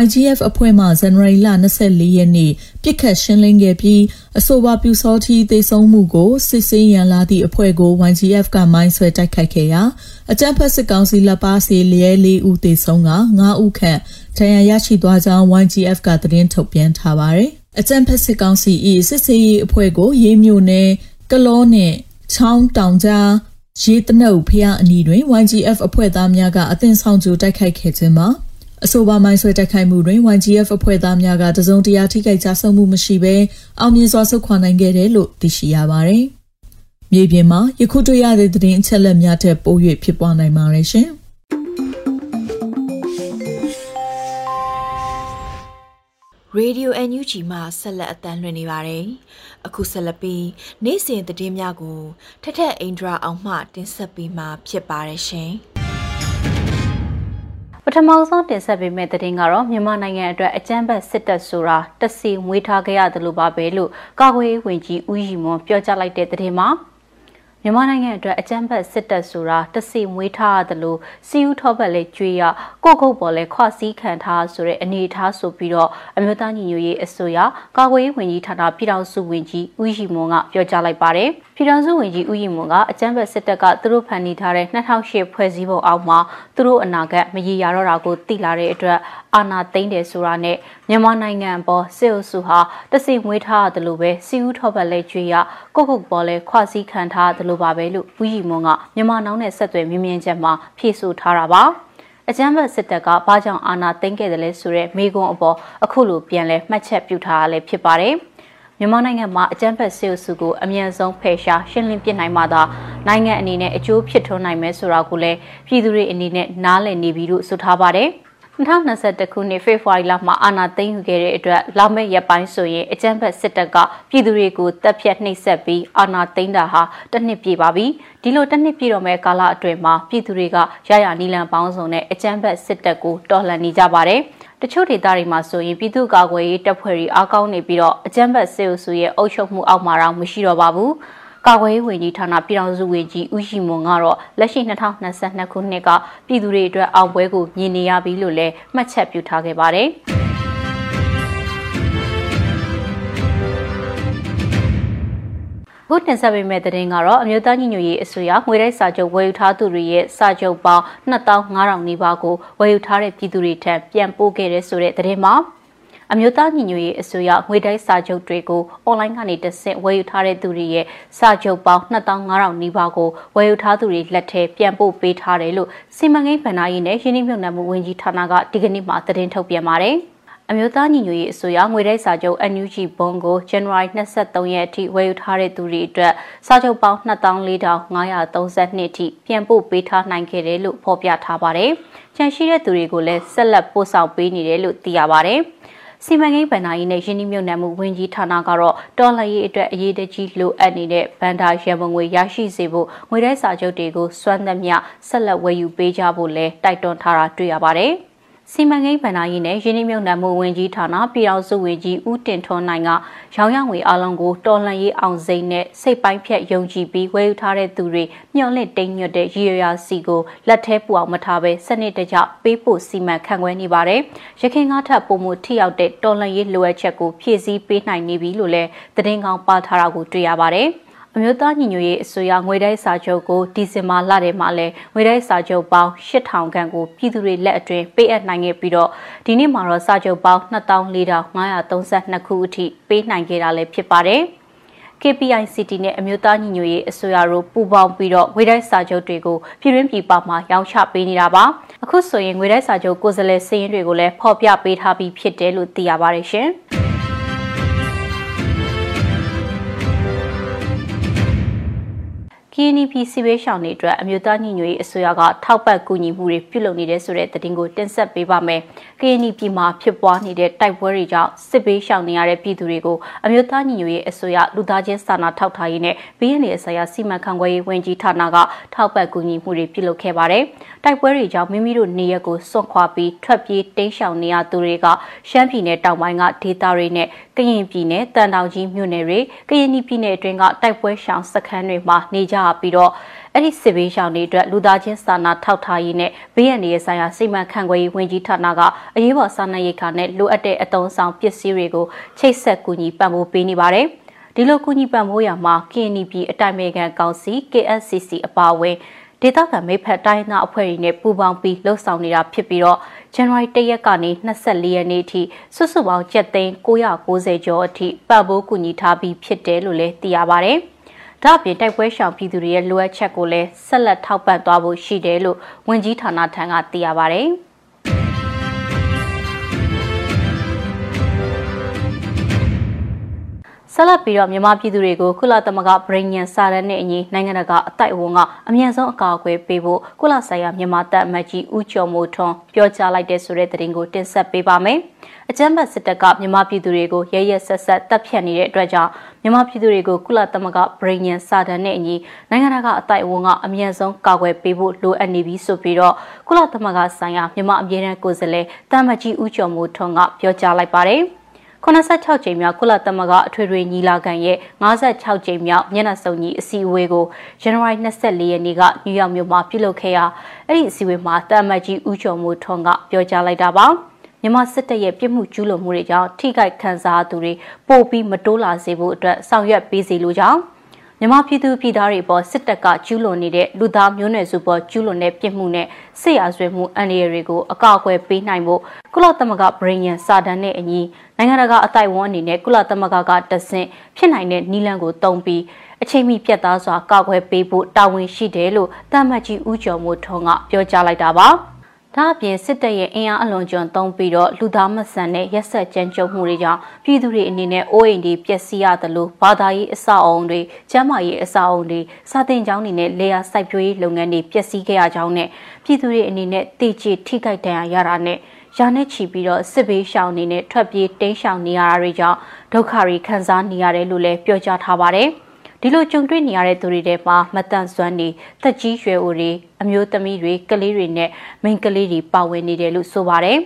YGF အဖွဲ့မှဇန်နဝါရီလ24ရက်နေ့ပြစ်ခတ်ရှင်းလင်းခဲ့ပြီးအဆိုပါပြူစောတိသေဆုံးမှုကိုစစ်ဆေးရန်လာသည့်အဖွဲ့ကို YGF ကမိုင်းဆွဲတိုက်ခိုက်ခဲ့ရာအကြမ်းဖက်စစ်ကောင်စီလက်ပါစီလျဲ၄ဦးသေဆုံးက9ဦးခန့် ဒဏ်ရာရရှိသွားကြောင်း YGF ကသတင်းထုတ်ပြန်ထားပါတယ်။အကြမ်းဖက်စစ်ကောင်စီ၏စစ်ဆေးရေးအဖွဲ့ကိုရေးမြို့နယ်ကလောနဲ့ချောင်းတောင်ကြားရေတနုပ်ဖျားအနီးတွင် YGF အဖွဲ့သားများကအသင်ဆောင်ကြိုတိုက်ခိုက်ခဲ့ခြင်းမှာအဆိုပါမိုင်းဆွဲတိုက်ခိုက်မှုတွင် YGF အဖွဲ့သားများကတစုံတရာထိခိုက်ကြဆုံးမှုမရှိဘဲအောင်မြင်စွာဆုတ်ခွာနိုင်ခဲ့တယ်လို့သိရှိရပါတယ်။မြေပြင်မှာယခုတွေ့ရတဲ့သတင်းအချက်အလက်များထက်ပို၍ဖြစ်ပွားနိုင်ပါတယ်ရှင်။ Radio NUG မှာဆက်လက်အသံလွှင့်နေပါတယ်။အခုဆက်လက်ပြီးနေ့စဉ်သတင်းများကိုထထအင်ဒရာအောင်မှ တင်ဆက်ပေးမှာဖြစ်ပါတယ်ရှင်။ပထမဆုံးတင်ဆက်ပေးမယ့်သတင်းကတော့မြန်မာနိုင်ငံအတွက်အကြမ်းဖက်စစ်တပ်ဆိုတာတစီမွေးထားခဲ့ရတယ်လို့ပါပဲလို့ကာကွယ်ရေးဝန်ကြီးဦးရီမွန်ပြောကြားလိုက်တဲ့သတင်းမှာ မြန်မာနိုင်ငံအတွက်အကြမ်းဖက်စစ်တပ်ဆိုတာတစီမွေးထားရတယ်လို့စီယူထောပတ်လေးကျွေးရကိုကုတ်ပေါ်လဲခွစည်းခံထားဆိုတဲ့အနေအထားဆိုပြီးတော့အမျိုးသားညီညွတ်ရေးအစိုးရကာကွယ်ရေးဝန်ကြီးဌာနပြည်ထောင်စုဝန်ကြီးဦးရီမွန်ကပြောကြားလိုက်ပါတယ်ပြည်ထောင်စုဝန်ကြီးဦးရီမွန်ကအကြမ်းဖက်စစ်တပ်ကသူတို့ဖန်တီးထားတဲ့2008ဖွဲ့စည်းပုံအောက်မှာသူတို့အနာဂတ်မရေရာတော့တာကိုသိလာတဲ့အတွက် အာဏာသိမ်းတယ်ဆိုတာနဲ့မြန်မာနိုင်ငံပေါ်စစ်အုပ်စုဟာတစီမွေးထားတယ်လို့ပဲစီဦးထောပတ်လဲကျွေးရကုတ်ကုတ်ပေါ်လဲခွစည်းခံထားတယ်လို့ပါပဲလို့ဦးရီမွန်ကမြန်မာနောင်နဲ့ဆက်သွယ်မြင်းမြင်းချက်မှာဖြေဆိုထားတာပါအကြမ်းဖက်စစ်တပ်ကဘာကြောင့်အာဏာသိမ်းခဲ့တယ်လဲဆိုတဲ့မေးခွန်းအပေါ်အခုလိုပြန်လဲမှတ်ချက်ပြုထားရလဲဖြစ်ပါတယ်မြန်မာနိုင်ငံမှာအကြမ်းဖက်စစ်အုပ်စုကိုအမြန်ဆုံးဖယ်ရှားရှင်းလင်းပစ်နိုင်မှသာနိုင်ငံအနေနဲ့အကျိုးဖြစ်ထွန်းနိုင်မယ်ဆိုတာကိုလည်းပြည်သူတွေအနေနဲ့နားလည်နေပြီလို့ဆိုထားပါတယ်။ 2021ခုနှစ်ဖေဖော်ဝါရီလမှာအာဏာသိမ်းယူခဲ့တဲ့အတွက်လာမယ့်ရက်ပိုင်းဆိုရင်အကြမ်းဖက်စစ်တပ်ကပြည်သူတွေကိုတပ်ဖြတ်နှိပ်စက်ပြီးအာဏာသိမ်းတာဟာတစ်နှစ်ပြည့်ပါပြီဒီလိုတစ်နှစ်ပြည့်တော့မဲ့ကာလအတွင်းမှာပြည်သူတွေကရရနီလန်ပေါင်းစုံနဲ့အကြမ်းဖက်စစ်တပ်ကိုတော်လှန်နေကြပါတယ်တချို့ဒေသတွေမှာဆိုရင်ပြည်သူ့ကာကွယ်ရေးတပ်ဖွဲ့တွေအားကောင်းနေပြီးတော့အကြမ်းဖက်စစ်အုပ်စုရဲ့အုပ်ချုပ်မှုအောက်မှာတော့မရှိတော့ပါဘူး။ ကာကွယ်ရေးဝန်ကြီးဌာနပြည်ထောင်စုဝန်ကြီးဦးရှိမွန်ကတော့လက်ရှိ2022ခုနှစ်ကပြည်သူတွေအတွက်အောင်ပွဲကိုမြင်နေရပြီလို့လည်းမှတ်ချက်ပြုထားခဲ့ပါတယ်။ခုတင်ဆက်ပေးမယ့်သတင်းကတော့အမျိုးသားညီညွတ်ရေးအစိုးရငွေတိုက်စာချုပ်ဝယ်ယူထားသူတွေရဲ့စာချုပ်ပေါင်း2500နီးပါးကိုဝယ်ယူထားတဲ့ပြည်သူတွေထံပြန်ပို့ခဲ့တဲ့ဆိုတဲ့သတင်းမှာ အမျိုးသားညီညွတ်ရေးအစိုးရငွေတိုက်စာချုပ်တွေကိုအွန်လိုင်းကနေတဆင့်ဝယ်ယူထားတဲ့သူတွေရဲ့စာချုပ်ပေါင်း2500နီးပါးကိုဝယ်ယူထားသူတွေလက်ထဲပြန်ပို့ပေးထားတယ်လို့စီမံကိန်းဗဏ္ဍာရေးနဲ့ရင်းနှီးမြှုပ်နှံမှုဝန်ကြီးဌာနကဒီကနေ့မှသတင်းထုတ်ပြန်ပါတယ်။အမျိုးသားညီညွတ်ရေးအစိုးရငွေတိုက်စာချုပ် NUG ဘုံကို January 23ရက်အထိဝယ်ယူထားတဲ့သူတွေအတွက်စာချုပ်ပေါင်း24,532အထိပြန်ပို့ပေးထားနိုင်ခဲ့တယ်လို့ဖော်ပြထားပါတယ်။ကျန်ရှိတဲ့သူတွေကိုလည်းဆက်လက်ပို့ဆောင်ပေးနေတယ်လို့သိရပါတယ်။ စီမံကိန်းဗန္ဒာရေးနဲ့ရင်းနှီးမြှုပ်နှံမှုဝန်ကြီးဌာနကတော့တော်လှန်ရေးအတွက်အရေးတကြီးလိုအပ်နေတဲ့ဗန္ဒာရန်ပုံငွေရရှိစေဖို့ငွေတိုက်စာချုပ်တွေကိုစွမ်းသမျှဆက်လက်ဝယ်ယူပေးကြဖို့လဲတိုက်တွန်းထားတာတွေ့ရပါတယ်။ စီမံကိန်းဗဏ္ဍာရေးနဲ့ရင်းနှီးမြှုပ်နှံမှုဝန်ကြီးဌာနပြည်အောင်စုဝန်ကြီးဦးတင်ထွန်းနိုင်ကရောင်ရငွေအလုံးကိုတော်လှန်ရေးအောင်စိတ်နဲ့စိတ်ပိုင်းဖြတ်ယုံကြည်ပြီးဝယ်ယူထားတဲ့သူတွေမျှော်လင့်တိမ်ညွတ်တဲ့ရည်ရွယ်ရာစီကိုလက်ထဲပူအောင်မထားဘဲစနစ်တကျပေးဖို့စီမံခန့်ခွဲနေပါတယ်။ရခိုင်ကားထပ်ပုံမှုထိရောက်တဲ့တော်လှန်ရေးလိုအပ်ချက်ကိုဖြည့်ဆည်းပေးနိုင်နေပြီလို့လည်းသတင်းကောင်းပါထားတာကိုတွေ့ရပါတယ်။ အမျိုးသားညီညွတ်ရေးအစိုးရငွေတိုက်စာချုပ်ကိုဒီဇင်ဘာလထဲမှာလဲငွေတိုက်စာချုပ်ပေါင်း8000ခန့်ကိုပြည်သူတွေလက်အတွင်းပေးအပ်နိုင်ခဲ့ပြီးတော့ဒီနေ့မှာတော့စာချုပ်ပေါင်း24,532ခုအထိပေးနိုင်ခဲ့တာလည်းဖြစ်ပါတယ်။ KPICT နဲ့အမျိုးသားညီညွတ်ရေးအစိုးရတို့ပူးပေါင်းပြီးတော့ငွေတိုက်စာချုပ်တွေကိုပြည်တွင်းပြည်ပမှာရောင်းချပေးနေတာပါအခုဆိုရင်ငွေတိုက်စာချုပ်ကိုယ်စားလှယ်စည်းရင်းတွေကိုလည်းဖော်ပြပေးထားပြီးဖြစ်တယ်လို့သိရပါတယ်ရှင်။ KNP စီဝေးရှောင်းတွေအတွက်အမျိုးသားညီညွတ်ရေးအစိုးရကထောက်ပံ့ကူညီမှုတွေပြုလုပ်နေတဲ့ဆိုတဲ့သတင်းကိုတင်ဆက်ပေးပါမယ်။ KNP မှာဖြစ်ပွားနေတဲ့တိုက်ပွဲတွေကြောင့်စစ်ဘေးရှောင်နေရတဲ့ပြည်သူတွေကိုအမျိုးသားညီညွတ်ရေးအစိုးရလူသားချင်းစာနာထောက်ထားရေးနဲ့ BNL ဆိုင်ရာစီမံခန့်ခွဲရေးဝန်ကြီးဌာနကထောက်ပံ့ကူညီမှုတွေပြုလုပ်ခဲ့ပါတယ်။တိုက်ပွဲတွေကြောင့်မိမိတို့နေရက်ကိုစွန့်ခွာပြီးထွက်ပြေးတိမ်းရှောင်နေရသူတွေကရှမ်းပြည်နယ်တောင်ပိုင်းကဒေသတွေနဲ့ကရင်ပြည်နယ်တန်တောင်ကြီးမြို့နယ်တွေကရင်ပြည်နယ်အတွင်းကတိုက်ပွဲရှောင်စခန်းတွေမှာနေကြပြီးတော့အဲ့ဒီစစ်ဘေးရှောင်တွေအတွက်လူသားချင်းစာနာထောက်ထားရေးနဲ့ဘေးရန်တွေဆိုင်ရာစိတ်မှန်ခန့်ခွဲရေးဝန်ကြီးဌာနကအရေးပေါ်စာနာရေးခါနဲ့လိုအပ်တဲ့အတုံးဆောင်ပစ္စည်းတွေကိုချိတ်ဆက်ကူညီပံ့ပိုးပေးနေပါတယ်။ဒီလိုကူညီပံ့ပိုးရမှာ KNP အတိုင်ပင်ခံကောင်စီ KSCC အပါအဝင်ဒေသခံမိဖက်တိုင်းသားအဖွဲ့တွေနဲ့ပူးပေါင်းပြီးလှုပ်ဆောင်နေတာဖြစ်ပြီးတော့ဇန်နဝါရီ၁ရက်ကနေ24ရက်နေ့အထိစုစုပေါင်းကျပ်သိန်း990ကျော်အထိပံ့ပိုးကူညီထားပြီးဖြစ်တယ်လို့လည်းသိရပါဗျ။ ဒါ့အပြင်တိုက်ပွဲရှောင်ပြည်သူတွေရဲ့လိုအပ်ချက်ကိုလည်းဆက်လက်ထောက်ပံ့သွားဖို့ရှိတယ်လို့ဝန်ကြီးဌာနထံကသိရပါဗျ။ဆက်လက်ပြီးတော့မြန်မာပြည်သူတွေကိုကုလသမဂ္ဂပြည်ညံစာရန်နဲ့အညီနိုင်ငံတကာအတိုက်အဝန်ကအမြန်ဆုံးအကာအကွယ်ပေးဖို့ကုလဆိုင်ရာမြန်မာတပ်အမတ်ကြီးဦးကျော်မိုးထွန်းပြောကြားလိုက်တဲ့ဆိုတဲ့သတင်းကိုတင်ဆက်ပေးပါမယ်။ အကြမ်းဖက်စစ်တပ်ကမြန်မာပြည်သူတွေကိုရဲရဲဆက်ဆက်တပ်ဖြတ်နေတဲ့အတွက်ကြောင့်မြန်မာပြည်သူတွေကိုကုလသမဂ္ဂပြည်ညံစာတမ်းနဲ့အညီနိုင်ငံတကာအတိုက်အဝန်ကအမြင့်ဆုံးကာကွယ်ပေးဖို့လိုအပ်နေပြီဆိုပြီးတော့ကုလသမဂ္ဂဆိုင်ရာမြန်မာအမြဲတမ်းကိုယ်စားလှယ်တာမကြီးဦးကျော်မိုးထွန်းကပြောကြားလိုက်ပါတယ်86ကြိမ်မြောက်ကုလသမဂ္ဂအထွေထွေညီလာခံရဲ့56ကြိမ်မြောက်မျက်နှာစုံညီအစည်းအဝေးကိုဇန်နဝါရီ24ရက်နေ့ကနယူးယောက်မြို့မှာပြုလုပ်ခဲ့ရာအဲ့ဒီအစည်းအဝေးမှာတာမကြီးဦးကျော်မိုးထွန်းကပြောကြားလိုက်တာပါ။ မြန်မာစစ်တပ်ရဲ့ပြစ်မှုကျူးလွန်မှုတွေကြောင့်ထိခိုက်ခံစားသူတွေပိုပြီးမတိုးလာစေဖို့အတွက်ဆောင်ရွက်ပေးစီလိုကြောင်းမြန်မာပြည်သူပြည်သားတွေပေါ်စစ်တပ်ကကျူးလွန်နေတဲ့လူသားမျိုးနွယ်စုပေါ်ကျူးလွန်တဲ့ပြစ်မှုနဲ့စစ်ရာဇဝတ်မှုအန္တရာယ်တွေကိုအကာအကွယ်ပေးနိုင်ဖို့ကုလသမဂ္ဂဗြိညံစာတမ်းနဲ့အညီနိုင်ငံတကာအတိုင်းအဝန်အနေနဲ့ကုလသမဂ္ဂကတဆင့်ဖြစ်နိုင်တဲ့နည်းလမ်းကိုတုံးပြီးအချိန်မီပြတ်သားစွာကာကွယ်ပေးဖို့တာဝန်ရှိတယ်လို့တမတ်ကြီးဦးကျော်မိုးထွန်းကပြောကြားလိုက်တာပါ။ ဒါအပြင်စစ်တပ်ရဲ့အင်အားအလွန်ကျွံသုံးပြီးတော့လူသားမဆန်တဲ့ရက်ဆက်ကြမ်းကြုတ်မှုတွေကြောင့်ပြည်သူတွေအနေနဲ့အိုးအိမ်တွေပျက်စီးရတယ်လို့ဘာသာရေးအဆောက်အုံတွေကျန်းမာရေးအဆောက်အုံတွေစာသင်ကျောင်းတွေနဲ့လေယာစိုက်ပျိုးရေးလုပ်ငန်းတွေပျက်စီးခဲ့ရကြောင်းနဲ့ပြည်သူတွေအနေနဲ့တည်ကြည်ထိခိုက်ဒဏ်ရာရတာနဲ့ရာနဲ့ချီပြီးတော့စစ်ဘေးရှောင်နေနဲ့ထွက်ပြေးတိမ်းရှောင်နေရတာတွေကြောင့်ဒုက္ခတွေခံစားနေရတယ်လို့လည်းပြောကြားထားပါတယ်။ ဒီလိုကြုံတွေ့နေရတဲ့သူတွေထဲမှာမတန့်စွမ်းတွေတက်ကြီးရွယ်အိုတွေအမျိုးသမီးတွေကလေးတွေနဲ့မိန်းကလေးတွေပါဝင်နေတယ်လို့ဆိုပါတယ်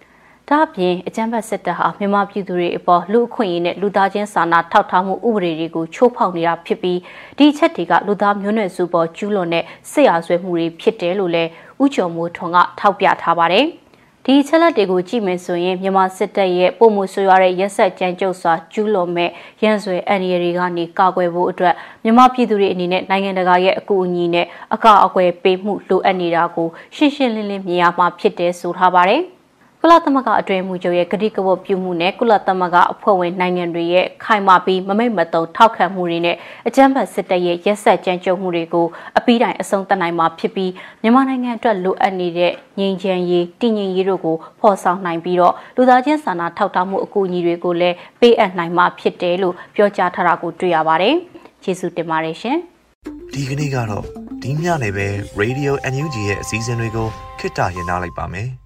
။ဒါ့အပြင်အကြမ်းဖက်စစ်တပ်ဟာမြန်မာပြည်သူတွေအပေါ်လူအခွင့်အရေးနဲ့လူသားချင်းစာနာထောက်ထားမှုဥပဒေတွေကိုချိုးဖောက်နေတာဖြစ်ပြီးဒီချက်တွေကလူသားမျိုးနွယ်စုပေါ်ကျူးလွန်တဲ့စစ်ရာဇဝဲမှုတွေဖြစ်တယ်လို့လည်းဥကျော်မိုးထွန်းကထောက်ပြထားပါတယ်။ ဒီချက်လက်တွေကိုကြည့်မယ်ဆိုရင်မြန်မာစစ်တပ်ရဲ့ပုံမှုဆွေးရတဲ့ရက်ဆက်ကြမ်းကြုတ်စွာကျူးလွန်မဲ့ရန်ဆွေအန်ရီတွေကနေကာကွယ်ဖို့အတွက်မြန်မာပြည်သူတွေအနေနဲ့နိုင်ငံတကာရဲ့အကူအညီနဲ့အကာအကွယ်ပေးမှုလိုအပ်နေတာကိုရှင်းရှင်းလင်းလင်းမြင်ရမှာဖြစ်တယ်ဆိုထားပါတယ်။ကု လသမဂ္ဂအတွင်းမှုချုပ်ရဲ့ကတိကဝတ်ပြုမှုနဲ့ကုလသမဂ္ဂအဖွဲ့ဝင်နိုင်ငံတွေရဲ့ခိုင်မာပြီးမမိတ်မတုံထောက်ခံမှုတွေနဲ့အကြမ်းဖက်စစ်တပ်ရဲ့ရက်ဆက်ကြမ်းကြုတ်မှုတွေကိုအပီးတိုင်အဆုံးသတ်နိုင်မှာဖြစ်ပြီးမြန်မာနိုင်ငံအတွက်လိုအပ်နေတဲ့ငြိမ်းချမ်းရေးတည်ငြိမ်ရေးတို့ကိုဖော်ဆောင်နိုင်ပြီးတော့လူသားချင်းစာနာထောက်ထားမှုအကူအညီတွေကိုလည်းပေးအပ်နိုင်မှာဖြစ်တယ်လို့ပြောကြားထားတာကိုတွေ့ရပါတယ်။ကျေးဇူးတင်ပါတယ်ရှင်။ဒီကနေ့ကတော့ဒီညနေပဲ Radio NUG ရဲ့အစည်းအဝေးကိုခਿੱတရရနိုင်ပါမယ်။